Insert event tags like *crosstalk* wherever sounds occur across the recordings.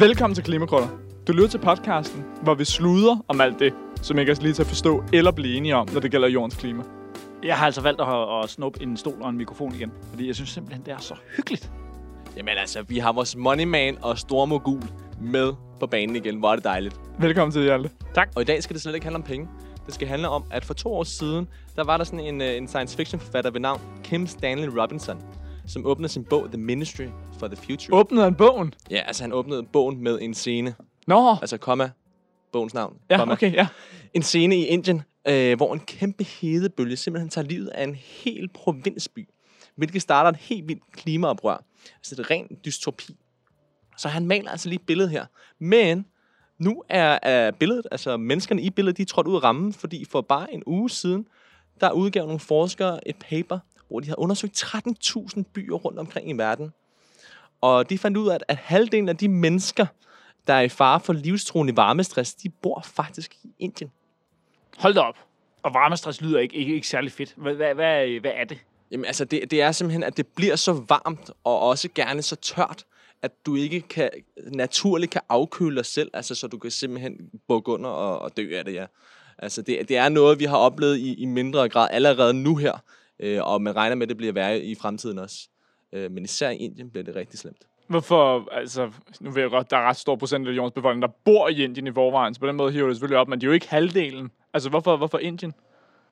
Velkommen til Klimakrøller. Du lytter til podcasten, hvor vi sluder om alt det, som ikke er lige til at forstå eller blive enige om, når det gælder jordens klima. Jeg har altså valgt at, at snuppe en stol og en mikrofon igen, fordi jeg synes simpelthen, det er så hyggeligt. Jamen altså, vi har vores money man og store mogul med på banen igen. Hvor er det dejligt. Velkommen til, Hjalte. Og i dag skal det slet ikke handle om penge. Det skal handle om, at for to år siden, der var der sådan en, øh, en science fiction forfatter ved navn Kim Stanley Robinson, som åbnede sin bog The Ministry for the Future. Åbnede han bogen? Ja, altså han åbnede bogen med en scene. Nå, Altså, komma, bogens navn. ja, komma. okay, ja. En scene i Indien, øh, hvor en kæmpe hedebølge simpelthen tager livet af en hel provinsby. Hvilket starter et helt vildt klimaoprør. Altså det er ren dystopi. Så han maler altså lige et billede her. Men nu er, er billedet, altså menneskerne i billedet, de er trådt ud af rammen, fordi for bare en uge siden, der udgav nogle forskere et paper, hvor de har undersøgt 13.000 byer rundt omkring i verden. Og de fandt ud af, at, at halvdelen af de mennesker, der er i fare for livstruende varmestress, de bor faktisk i Indien. Hold da op. Og varmestress lyder ikke, ikke, ikke særlig fedt. Hvad, hvad, hvad, hvad er det? Jamen altså, det, det er simpelthen, at det bliver så varmt, og også gerne så tørt, at du ikke kan, naturligt kan afkøle dig selv, altså så du kan simpelthen bukke under og, og dø af det, ja. Altså det, det er noget, vi har oplevet i, i mindre grad allerede nu her, øh, og man regner med, at det bliver værre i fremtiden også. Øh, men især i Indien bliver det rigtig slemt. Hvorfor, altså, nu ved jeg godt, der er ret stor procent af jordens befolkning, der bor i Indien i forvejen, så på den måde hiver det selvfølgelig op, men de er jo ikke halvdelen. Altså, hvorfor, hvorfor Indien?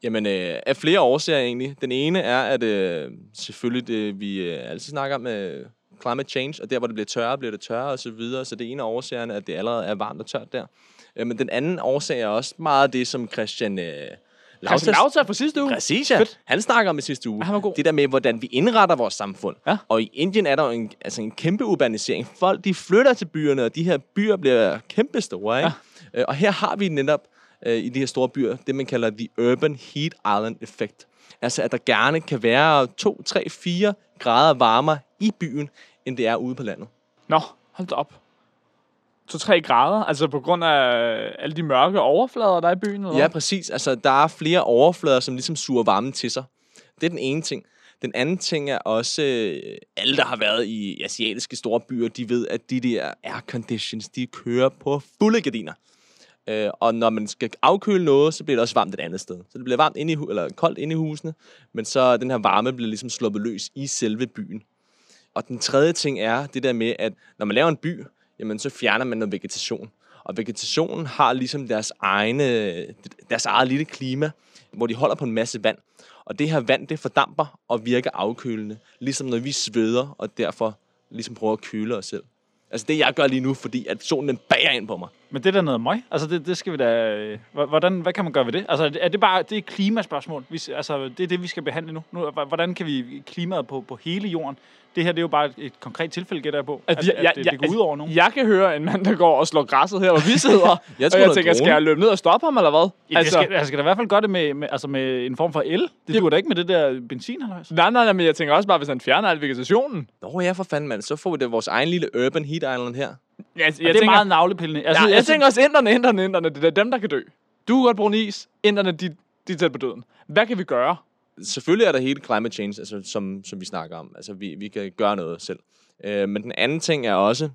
Jamen, øh, af flere årsager egentlig. Den ene er, at øh, selvfølgelig det, vi øh, altid snakker om øh, climate change, og der, hvor det bliver tørre, bliver det tørre og så videre. Så det ene af årsagerne, at det allerede er varmt og tørt der. Øh, men den anden årsag er også meget det, som Christian øh, Christian Lautas- Lauter fra sidste uge. Præcis, ja. Fedt. Han snakker om i sidste uge. han var god. Det der med, hvordan vi indretter vores samfund. Ja. Og i Indien er der jo en, altså en kæmpe urbanisering. Folk, de flytter til byerne, og de her byer bliver kæmpe store. Ikke? Ja. Og her har vi netop øh, i de her store byer, det man kalder the urban heat island effect. Altså, at der gerne kan være 2, 3, 4 grader varmere i byen, end det er ude på landet. Nå, hold da op. 2-3 grader, altså på grund af alle de mørke overflader, der er i byen, eller Ja, præcis. Altså, der er flere overflader, som ligesom suger varmen til sig. Det er den ene ting. Den anden ting er også, øh, alle der har været i asiatiske store byer, de ved, at de der air conditions, de kører på fulde gardiner. Øh, og når man skal afkøle noget, så bliver det også varmt et andet sted. Så det bliver varmt inde i, eller koldt inde i husene, men så den her varme bliver ligesom sluppet løs i selve byen. Og den tredje ting er det der med, at når man laver en by, jamen så fjerner man noget vegetation. Og vegetationen har ligesom deres, egne, deres eget lille klima, hvor de holder på en masse vand. Og det her vand, det fordamper og virker afkølende, ligesom når vi sveder, og derfor ligesom prøver at køle os selv. Altså det, jeg gør lige nu, fordi at solen den bager ind på mig. Men det er da noget møg. Altså, det, det skal vi da... øh, hvor- Hvordan, hvad kan man gøre ved det? Altså, er det bare det er et klimaspørgsmål? Vi, altså, det er det, vi skal behandle nu. nu. Hvordan kan vi klimaet på, på hele jorden? Det her, det er jo bare et, et konkret tilfælde, gætter jeg på. At, at, at det, det går ud over nogen. Jeg kan høre en mand, der går og slår græsset her, hvor vi sidder. *laughs* Jeg og tror, jeg det er tænker, drone. skal jeg løbe ned og stoppe ham, eller hvad? Ja, altså, det skal, altså, skal da i hvert fald gøre det med, med, altså med en form for el. Det duer da ikke med det der benzin, eller? Nej, nej, nej, men jeg tænker også bare, hvis han fjerner al vegetationen. Nå ja, for fanden mand, så får vi det vores egen lille urban heat island her. Jeg, jeg, Jeg det er tænker, meget navlepillende. Altså, jeg, jeg tænker også, inderne, inderne, inderne, det er dem, der kan dø. Du kan godt bruge en is, inderne, de, de er tæt på døden. Hvad kan vi gøre? selvfølgelig er der hele climate change, altså, som, som vi snakker om. Altså, vi, vi kan gøre noget selv. Øh, men den anden ting er også,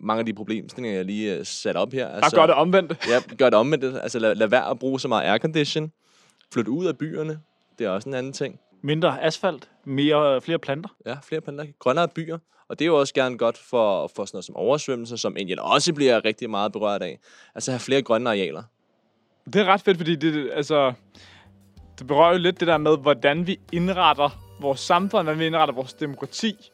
mange af de problemstillinger, jeg lige uh, sat op her. Bare Altså, gør det omvendt. Ja, gør det omvendt. Altså, lad, lad være at bruge så meget aircondition. Flyt ud af byerne. Det er også en anden ting. Mindre asfalt, mere, flere planter. Ja, flere planter. Grønnere byer. Og det er jo også gerne godt for, for sådan noget som oversvømmelser, som Indien også bliver rigtig meget berørt af. Altså have flere grønne arealer. Det er ret fedt, fordi det, altså, det berører jo lidt det der med, hvordan vi indretter vores samfund, hvordan vi indretter vores demokrati.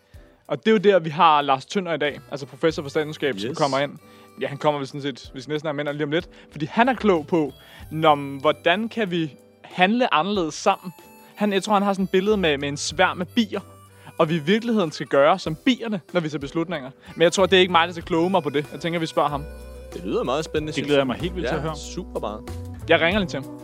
Og det er jo der, vi har Lars Tønder i dag, altså professor for statskundskab, yes. som kommer ind. Ja, han kommer vel sådan set, hvis næsten er med lige om lidt. Fordi han er klog på, når, hvordan kan vi handle anderledes sammen. Han, jeg tror, han har sådan et billede med, med en sværm med bier. Og vi i virkeligheden skal gøre som bierne, når vi tager beslutninger. Men jeg tror, det er ikke mig, der skal kloge mig på det. Jeg tænker, vi spørger ham. Det lyder meget spændende, Det glæder jeg mig helt vildt til at Ja, høre. super meget. Jeg ringer lige til ham.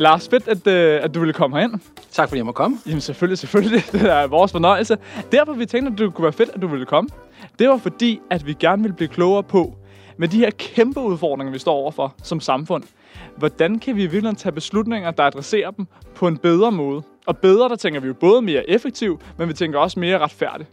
Lars, fedt, at, øh, at du ville komme herind. Tak fordi jeg må komme. Jamen selvfølgelig, selvfølgelig. *laughs* Det er vores fornøjelse. Derfor vi tænkte, at det kunne være fedt, at du ville komme. Det var fordi, at vi gerne ville blive klogere på, med de her kæmpe udfordringer, vi står overfor som samfund, hvordan kan vi i virkeligheden tage beslutninger, der adresserer dem på en bedre måde? Og bedre, der tænker vi jo både mere effektivt, men vi tænker også mere retfærdigt.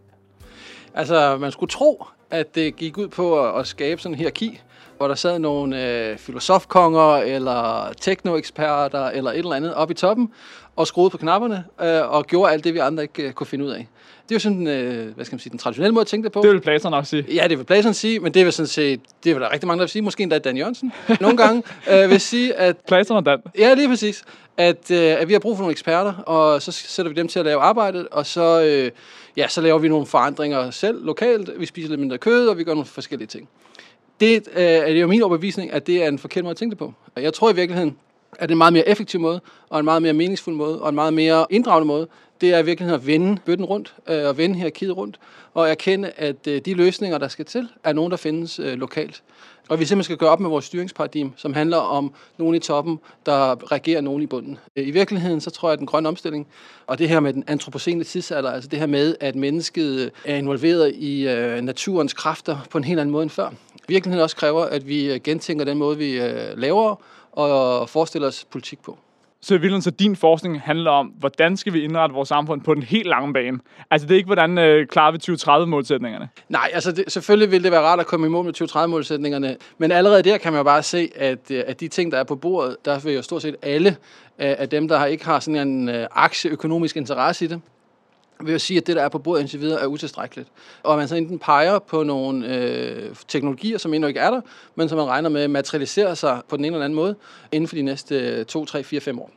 Altså, man skulle tro, at det gik ud på at, at skabe sådan en hierarki, hvor der sad nogle øh, filosofkonger, eller teknoeksperter, eller et eller andet op i toppen, og skruede på knapperne, øh, og gjorde alt det, vi andre ikke øh, kunne finde ud af. Det er jo sådan, øh, hvad skal man sige, den traditionelle måde at tænke det på. Det vil Platon nok sige. Ja, det vil Platon sige, men det vil sådan set, det vil der rigtig mange, der vil sige, måske endda Dan Jørgensen, nogle gange, *laughs* øh, vil sige, at Platon og Dan. Ja, lige præcis. At, øh, at vi har brug for nogle eksperter, og så sætter vi dem til at lave arbejdet, og så, øh, ja, så laver vi nogle forandringer selv lokalt. Vi spiser lidt mindre kød, og vi gør nogle forskellige ting. Det øh, er jo min overbevisning, at det er en forkert måde at tænke det på. Jeg tror i virkeligheden, at det er en meget mere effektiv måde, og en meget mere meningsfuld måde, og en meget mere inddragende måde, det er i virkeligheden at vende bøtten rundt, øh, og vende hierarkiet rundt, og erkende, at øh, de løsninger, der skal til, er nogen, der findes øh, lokalt. Og vi simpelthen skal gøre op med vores styringsparadigme, som handler om nogen i toppen, der regerer nogen i bunden. Øh, I virkeligheden, så tror jeg, at den grønne omstilling, og det her med den antropocene tidsalder, altså det her med, at mennesket øh, er involveret i øh, naturens kræfter på en helt anden måde end før. Virkeligheden også kræver, at vi øh, gentænker den måde, vi øh, laver og forestiller os politik på. Så i virkeligheden, så din forskning handler om, hvordan skal vi indrette vores samfund på den helt lange bane? Altså det er ikke, hvordan øh, klarer vi 2030-målsætningerne? Nej, altså det, selvfølgelig vil det være rart at komme i mål med 2030-målsætningerne, men allerede der kan man jo bare se, at, øh, at de ting, der er på bordet, der vil jo stort set alle af dem, der ikke har sådan en aktieøkonomisk interesse i det, vil jeg sige, at det, der er på bordet indtil videre, er utilstrækkeligt. Og man så enten peger på nogle øh, teknologier, som endnu ikke er der, men som man regner med materialiserer sig på den ene eller anden måde inden for de næste 2, 3, 4, 5 år.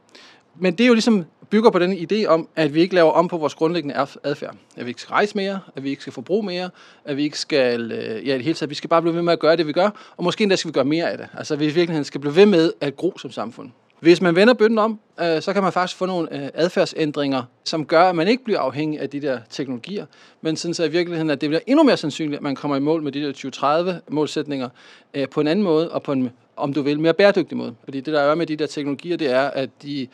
Men det er jo ligesom bygger på den idé om, at vi ikke laver om på vores grundlæggende adfærd. At vi ikke skal rejse mere, at vi ikke skal forbruge mere, at vi ikke skal, øh, ja i det hele taget, vi skal bare blive ved med at gøre det, vi gør, og måske endda skal vi gøre mere af det. Altså vi i virkeligheden skal blive ved med at gro som samfund. Hvis man vender bøtten om, øh, så kan man faktisk få nogle øh, adfærdsændringer, som gør, at man ikke bliver afhængig af de der teknologier, men sådan så i virkeligheden, at det bliver endnu mere sandsynligt, at man kommer i mål med de der 2030-målsætninger øh, på en anden måde, og på en, om du vil, mere bæredygtig måde. Fordi det, der er med de der teknologier, det er, at de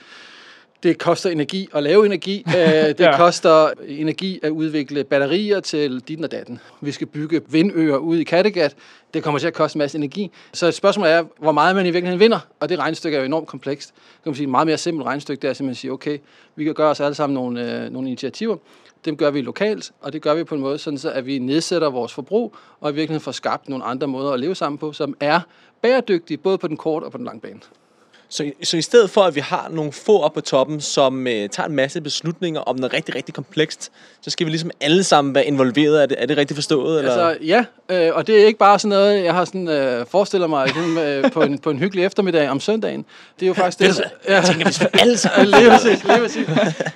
det koster energi at lave energi. *laughs* det ja. koster energi at udvikle batterier til dit og datten. Vi skal bygge vindøer ude i Kattegat. Det kommer til at koste en masse energi. Så spørgsmålet er, hvor meget man i virkeligheden vinder. Og det regnestykke er jo enormt komplekst. Det kan man sige, et meget mere simpelt regnestykke, det er simpelthen at sige, okay, vi kan gøre os alle sammen nogle, øh, nogle initiativer. Dem gør vi lokalt, og det gør vi på en måde, sådan så at vi nedsætter vores forbrug, og i virkeligheden får skabt nogle andre måder at leve sammen på, som er bæredygtige, både på den korte og på den lange bane. Så, så i stedet for, at vi har nogle få op på toppen, som øh, tager en masse beslutninger om noget rigtig, rigtig komplekst, så skal vi ligesom alle sammen være involveret. Er det, er det rigtigt forstået? Eller? Altså, ja, øh, og det er ikke bare sådan noget, jeg har sådan, øh, forestillet mig sådan, øh, på, en, på en hyggelig eftermiddag om søndagen. Det er jo faktisk det. det ja. Jeg tænker, hvis vi alle sammen... *laughs* lige præcis, lige præcis.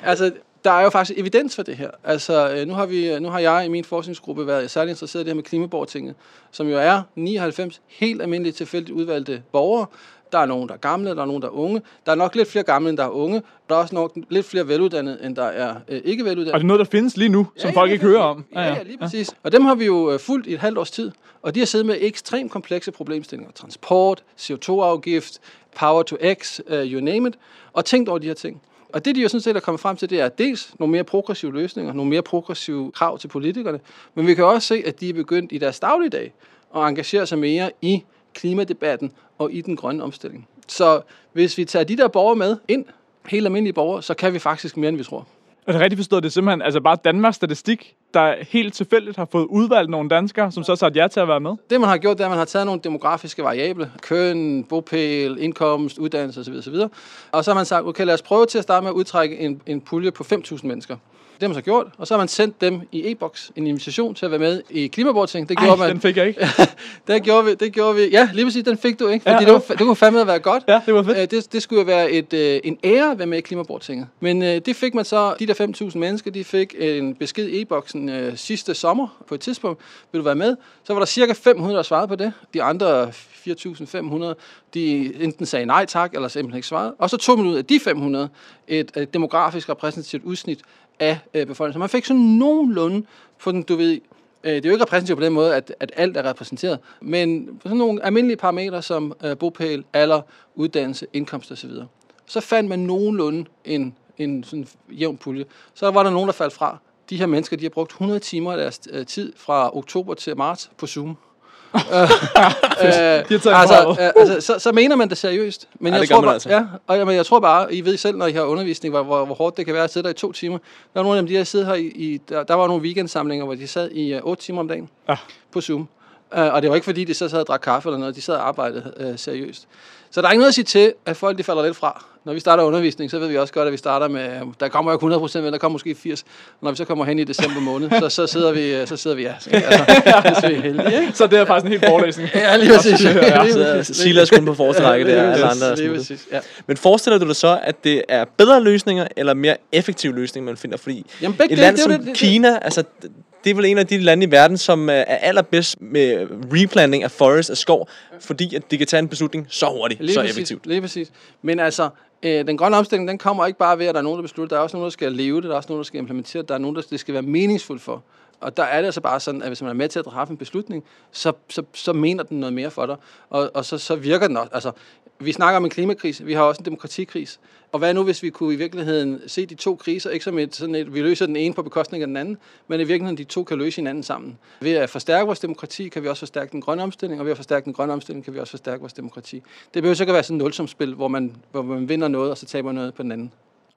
Altså, der er jo faktisk evidens for det her. Altså, øh, nu har, vi, nu har jeg i min forskningsgruppe været særlig interesseret i det her med klimaborgertinget, som jo er 99 helt almindelige tilfældigt udvalgte borgere, der er nogen, der er gamle, der er nogen, der er unge. Der er nok lidt flere gamle, end der er unge. Der er også nok lidt flere veluddannede, end der er øh, ikke veluddannede. Og det er noget, der findes lige nu, som ja, folk ikke hører om. Ja, ja, ja lige præcis. Ja. Og dem har vi jo øh, fulgt i et halvt års tid. Og de har siddet med ekstremt komplekse problemstillinger. Transport, CO2-afgift, power to X, uh, you name it. Og tænkt over de her ting. Og det, de jo sådan set er kommet frem til, det er dels nogle mere progressive løsninger, nogle mere progressive krav til politikerne, men vi kan også se, at de er begyndt i deres dagligdag at engagere sig mere i klimadebatten og i den grønne omstilling. Så hvis vi tager de der borgere med ind, helt almindelige borgere, så kan vi faktisk mere, end vi tror. Er det rigtigt forstået, det er simpelthen altså bare Danmarks Statistik, der helt tilfældigt har fået udvalgt nogle danskere, som så sagt ja til at være med? Det, man har gjort, det er, at man har taget nogle demografiske variable. Køn, bopæl, indkomst, uddannelse osv. osv. Og så har man sagt, okay, lad os prøve til at starte med at udtrække en, en pulje på 5.000 mennesker. Det har man så gjort, og så har man sendt dem i e-boks en invitation til at være med i klimaborting. Det gjorde Ej, man. den fik jeg ikke. *laughs* det gjorde vi, det gjorde vi. Ja, lige præcis, den fik du ikke, fordi ja, det, var, det kunne fandme være godt. Ja, det var fedt. Øh, det, det skulle jo være et, øh, en ære at være med i klimabortinget. Men øh, det fik man så, de der 5.000 mennesker, de fik en besked i e-boksen øh, sidste sommer på et tidspunkt. Vil du være med? Så var der cirka 500, der svarede på det. De andre 4.500, de enten sagde nej tak, eller simpelthen ikke svarede. Og så tog man ud af de 500 et, et demografisk repræsentativt udsnit af øh, befolkningen. Så man fik sådan nogenlunde på den, du ved, øh, det er jo ikke repræsentativt på den måde, at, at alt er repræsenteret, men på sådan nogle almindelige parametre som øh, bopæl, alder, uddannelse, indkomst osv. Så fandt man nogenlunde en, en sådan jævn pulje. Så var der nogen, der faldt fra. De her mennesker, de har brugt 100 timer af deres øh, tid fra oktober til marts på Zoom. *laughs* øh, øh, altså, øh, altså, så, så mener man det seriøst. Men Ja, jeg det tror man bare, altså. ja, og jeg, men jeg tror bare, I ved selv, når I har undervisning, hvor, hvor, hvor hårdt det kan være at sidde der i to timer. Der er nogle af dem, de har siddet her i, i der, der var nogle weekendsamlinger, hvor de sad i uh, otte timer om dagen Ja. på Zoom. Uh, og det var ikke fordi, de så sad og drak kaffe eller noget, de sad og arbejdede uh, seriøst. Så der er ikke noget at sige til, at folk de falder lidt fra. Når vi starter undervisning, så ved vi også godt, at vi starter med, der kommer jo ikke 100 procent, men der kommer måske 80. Når vi så kommer hen i december måned, så, så sidder vi, øh, så sidder vi, ja, så, altså, så er vi heldige, ikke? Så det er faktisk en helt forelæsning. *laughs* Ja, lige præcis. Ja. Silas kun på forreste række, det er alle andre er Lige præcis, ja. Men forestiller du dig så, at det er bedre løsninger, eller mere effektive løsninger, man finder? Fordi Jamen, begge et land det er som det- det- Kina, altså, det er vel en af de lande i verden, som øh, er allerbedst med replanting af forest, af skov, fordi at de kan tage en beslutning så hurtigt, Lige så præcis, effektivt. Lige præcis. Men altså, øh, den grønne omstilling, den kommer ikke bare ved, at der er nogen, der beslutter. Der er også nogen, der skal leve det. Der er også nogen, der skal implementere det. Der er nogen, der det skal være meningsfuldt for. Og der er det altså bare sådan, at hvis man er med til at træffe en beslutning, så, så, så mener den noget mere for dig. Og, og så, så virker den også. Altså, vi snakker om en klimakrise. Vi har også en demokratikrise. Og hvad nu, hvis vi kunne i virkeligheden se de to kriser, ikke som et, sådan et, vi løser den ene på bekostning af den anden, men i virkeligheden de to kan løse hinanden sammen. Ved at forstærke vores demokrati, kan vi også forstærke den grønne omstilling, og ved at forstærke den grønne omstilling, kan vi også forstærke vores demokrati. Det behøver så ikke at være sådan et nulsumspil, hvor man, hvor man vinder noget, og så taber noget på den anden.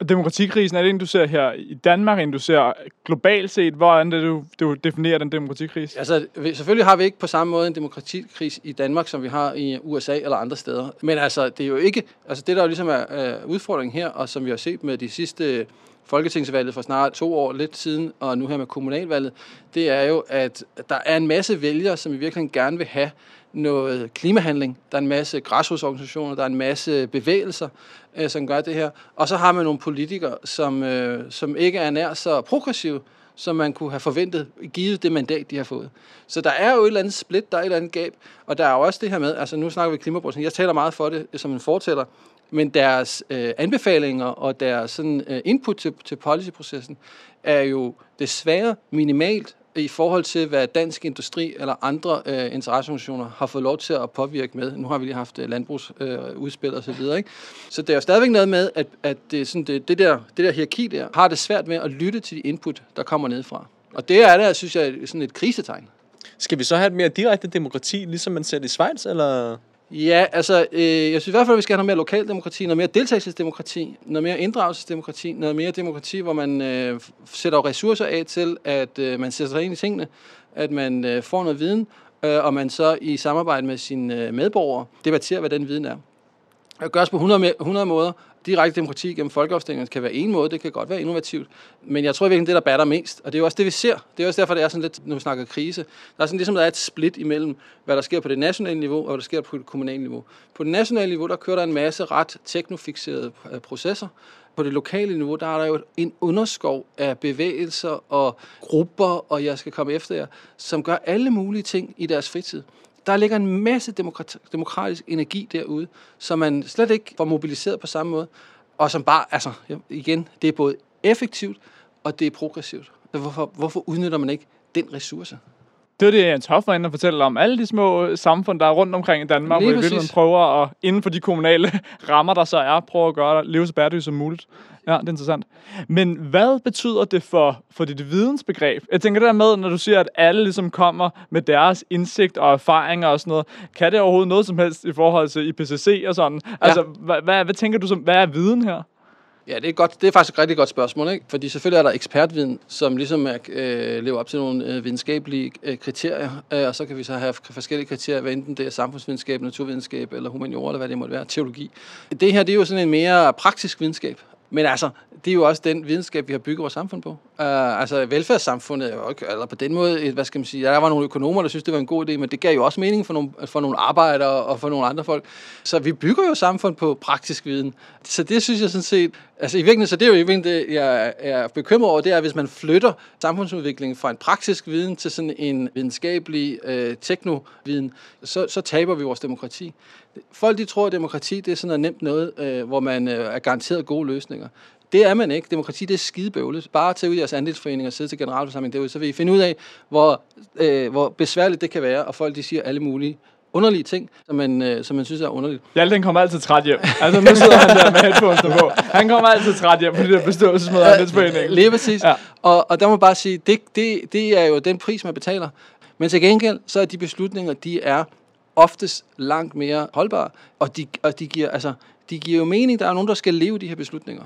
Demokratikrisen, er det en, du ser her i Danmark, en, du ser globalt set? Hvordan det, du, du definerer den demokratikrise? Altså, selvfølgelig har vi ikke på samme måde en demokratikris i Danmark, som vi har i USA eller andre steder. Men altså, det er jo ikke... Altså, det der jo ligesom er øh, udfordringen her, og som vi har set med de sidste folketingsvalget for snart to år lidt siden, og nu her med kommunalvalget, det er jo, at der er en masse vælgere, som i virkeligheden gerne vil have noget klimahandling. Der er en masse græsrodsorganisationer, der er en masse bevægelser, øh, som gør det her. Og så har man nogle politikere, som, øh, som ikke er nær så progressive, som man kunne have forventet, givet det mandat, de har fået. Så der er jo et eller andet split, der er et eller andet gab, og der er jo også det her med, altså nu snakker vi klimapolitik, jeg taler meget for det som en fortæller, men deres øh, anbefalinger og deres sådan, øh, input til, til policyprocessen er jo desværre minimalt i forhold til, hvad dansk industri eller andre øh, interesseorganisationer har fået lov til at påvirke med. Nu har vi lige haft øh, landbrugsudspil øh, udspil og så videre. Ikke? Så det er jo stadigvæk noget med, at, at det, sådan, det, det, der, det der hierarki der, har det svært med at lytte til de input, der kommer nedefra. Og det er det, synes jeg, sådan et krisetegn. Skal vi så have et mere direkte demokrati, ligesom man ser det i Schweiz, eller... Ja, altså, øh, jeg synes i hvert fald, at vi skal have noget mere lokaldemokrati, noget mere deltagelsesdemokrati, noget mere inddragelsesdemokrati, noget mere demokrati, hvor man øh, sætter ressourcer af til, at øh, man sætter sig ind i tingene, at man øh, får noget viden, øh, og man så i samarbejde med sine øh, medborgere debatterer, hvad den viden er. Det gøres på 100, 100 måder. Direkte demokrati gennem folkeafstemninger kan være en måde, det kan godt være innovativt. Men jeg tror virkelig, det der batter mest, og det er jo også det, vi ser. Det er også derfor, det er sådan lidt, når vi snakker krise. Der er sådan ligesom, der er et split imellem, hvad der sker på det nationale niveau, og hvad der sker på det kommunale niveau. På det nationale niveau, der kører der en masse ret teknofixerede øh, processer. På det lokale niveau, der er der jo en underskov af bevægelser og grupper, og jeg skal komme efter jer, som gør alle mulige ting i deres fritid. Der ligger en masse demokrat- demokratisk energi derude, som man slet ikke får mobiliseret på samme måde, og som bare, altså igen, det er både effektivt, og det er progressivt. Så Hvorfor, hvorfor udnytter man ikke den ressource? Det er det, Jens Hoff var inde og fortælle om. Alle de små samfund, der er rundt omkring i Danmark, Lige hvor virkelig prøver at, inden for de kommunale *laughs* rammer, der så er, prøve at gøre det, leve så bæredygtigt som muligt. Ja, det er interessant. Men hvad betyder det for, for dit vidensbegreb? Jeg tænker der med, når du siger, at alle ligesom kommer med deres indsigt og erfaringer og sådan noget. Kan det overhovedet noget som helst i forhold til IPCC og sådan? Altså, hvad, hvad, hvad tænker du som, hvad er viden her? Ja, det er, godt, det er faktisk et rigtig godt spørgsmål, ikke? fordi selvfølgelig er der ekspertviden, som ligesom er, øh, lever op til nogle øh, videnskabelige øh, kriterier, øh, og så kan vi så have forskellige kriterier, hvad enten det er samfundsvidenskab, naturvidenskab eller humaniora, eller hvad det måtte være, teologi. Det her, det er jo sådan en mere praktisk videnskab, men altså, det er jo også den videnskab, vi har bygget vores samfund på. Uh, altså, velfærdssamfundet er jo ikke, eller på den måde, hvad skal man sige, der var nogle økonomer, der synes, det var en god idé, men det gav jo også mening for nogle, for nogle arbejdere og for nogle andre folk. Så vi bygger jo samfund på praktisk viden. Så det synes jeg sådan set, altså i virkeligheden, så det er jo i virkeligheden det, jeg er bekymret over, det er, hvis man flytter samfundsudviklingen fra en praktisk viden til sådan en videnskabelig øh, teknoviden, så, så taber vi vores demokrati. Folk de tror, at demokrati det er sådan noget nemt noget, øh, hvor man øh, er garanteret gode løsninger. Det er man ikke. Demokrati det er skidebøvlet. Bare tage ud i jeres andelsforening og sidde til generalforsamling derude, så vil I finde ud af, hvor, øh, hvor besværligt det kan være, og folk de siger alle mulige underlige ting, som man, øh, som man synes er underligt. Hjalte, han kommer altid træt hjem. *laughs* Altså, nu sidder han der med headphones på. Han kommer altid træt hjem på de der beståelsesmøder af Andelsforeningen. Lige præcis. Ja. Ja. Og, og der må bare sige, det, det, det er jo den pris, man betaler. Men til gengæld, så er de beslutninger, de er oftest langt mere holdbare, og de, og de, giver, altså, de giver jo mening. Der er nogen, der skal leve de her beslutninger.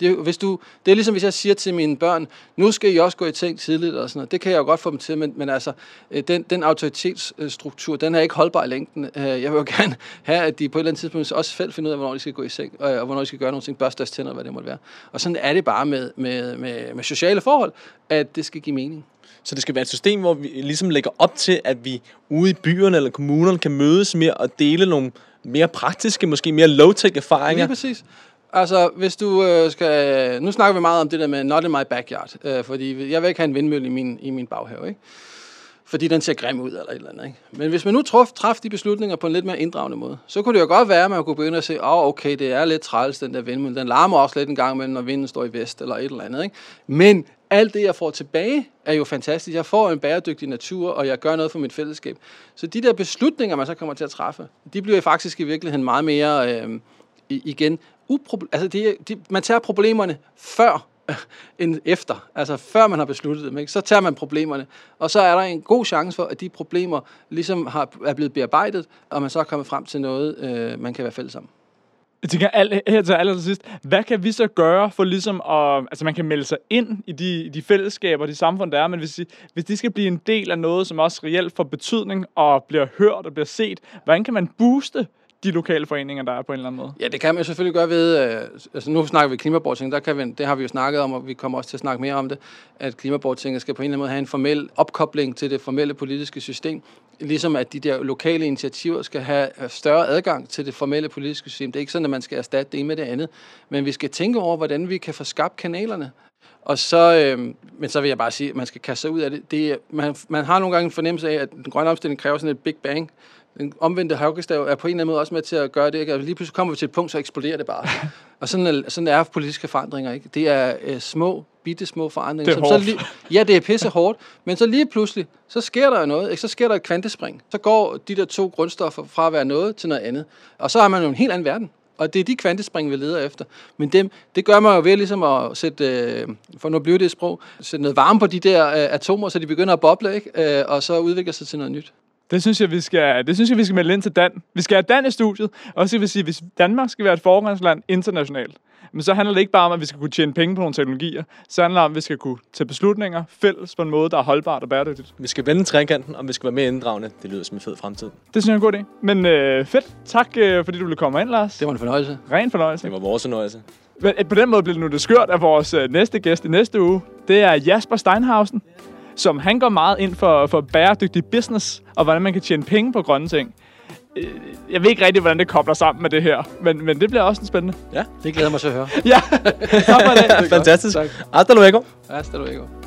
Det hvis du, det er ligesom, hvis jeg siger til mine børn, nu skal I også gå i ting tidligt og sådan noget. Det kan jeg jo godt få dem til, men, men altså, øh, den, den autoritetsstruktur, den er ikke holdbar i længden. Øh, Jeg vil jo *laughs* gerne have, at de på et eller andet tidspunkt også selv finder ud af, hvornår de skal gå i seng, og, og hvornår de skal gøre nogle ting, børste deres tænder, hvad det måtte være. Og sådan er det bare med, med, med, med sociale forhold, at det skal give mening. Så det skal være et system, hvor vi ligesom lægger op til, at vi ude i byerne eller kommunerne kan mødes mere og dele nogle mere praktiske, måske mere low-tech erfaringer. Lige præcis. Altså, hvis du øh, skal... Nu snakker vi meget om det der med not in my backyard, øh, fordi jeg vil ikke have en vindmølle i min, i min baghave, ikke? Fordi den ser grim ud eller et eller andet, ikke? Men hvis man nu traf, traf de beslutninger på en lidt mere inddragende måde, så kunne det jo godt være, at man kunne begynde at se, åh, oh, okay, det er lidt træls, den der vindmølle. Den larmer også lidt en gang imellem, når vinden står i vest eller et eller andet, ikke? Men alt det, jeg får tilbage, er jo fantastisk. Jeg får en bæredygtig natur, og jeg gør noget for mit fællesskab. Så de der beslutninger, man så kommer til at træffe, de bliver faktisk i virkeligheden meget mere, øh, igen, uproble- altså de, de, man tager problemerne før *laughs* end efter. Altså før man har besluttet dem, ikke? så tager man problemerne. Og så er der en god chance for, at de problemer ligesom har, er blevet bearbejdet, og man så er kommet frem til noget, øh, man kan være fælles om. Jeg tænker al, her til aller sidst, hvad kan vi så gøre for ligesom at, altså man kan melde sig ind i de, de fællesskaber, de samfund, der er, men hvis de, hvis de skal blive en del af noget, som også reelt får betydning og bliver hørt og bliver set, hvordan kan man booste de lokale foreninger, der er på en eller anden måde? Ja, det kan man selvfølgelig gøre ved, øh, altså nu snakker vi klimaborgting, der kan vi, det har vi jo snakket om, og vi kommer også til at snakke mere om det, at klimabortinget skal på en eller anden måde have en formel opkobling til det formelle politiske system, ligesom at de der lokale initiativer skal have øh, større adgang til det formelle politiske system. Det er ikke sådan, at man skal erstatte det ene med det andet, men vi skal tænke over, hvordan vi kan få skabt kanalerne. Og så, øh, men så vil jeg bare sige, at man skal kaste sig ud af det. det man, man har nogle gange en fornemmelse af, at den grønne omstilling kræver sådan et big bang. Den omvendte hockeystav er på en eller anden måde også med til at gøre det. Ikke? Og lige pludselig kommer vi til et punkt, så eksploderer det bare. og sådan er, sådan er politiske forandringer. Ikke? Det er øh, små, bitte små forandringer. Det er som. Så lige, ja, det er pisse hårdt. Men så lige pludselig, så sker der noget. Ikke? Så sker der et kvantespring. Så går de der to grundstoffer fra at være noget til noget andet. Og så har man jo en helt anden verden. Og det er de kvantespring, vi leder efter. Men dem, det gør man jo ved ligesom at sætte, øh, for nu bliver det et sprog, sætte noget varme på de der øh, atomer, så de begynder at boble, ikke? Øh, og så udvikler sig til noget nyt. Det synes jeg, vi skal, det synes jeg, vi skal melde ind til Dan. Vi skal have Dan i studiet, og så vil sige, hvis Danmark skal være et foregangsland internationalt, men så handler det ikke bare om, at vi skal kunne tjene penge på nogle teknologier. Så handler det om, at vi skal kunne tage beslutninger fælles på en måde, der er holdbart og bæredygtigt. Vi skal vende trekanten, og vi skal være mere inddragende. Det lyder som en fed fremtid. Det synes jeg er en god idé. Men øh, fedt. Tak, øh, fordi du ville komme ind, Lars. Det var en fornøjelse. Ren fornøjelse. Det var vores fornøjelse. Men, øh, På den måde bliver det nu det skørt af vores øh, næste gæst i næste uge. Det er Jasper Steinhausen, som han går meget ind for, for bæredygtig business, og hvordan man kan tjene penge på grønne ting. Øh, Jeg ved ikke rigtig, hvordan det kobler sammen med det her, men, men det bliver også en spændende. Det glæder mig til at høre. Ja, *laughs* tak for det. Fantastisk. Tak. Hasta luego. Hasta luego.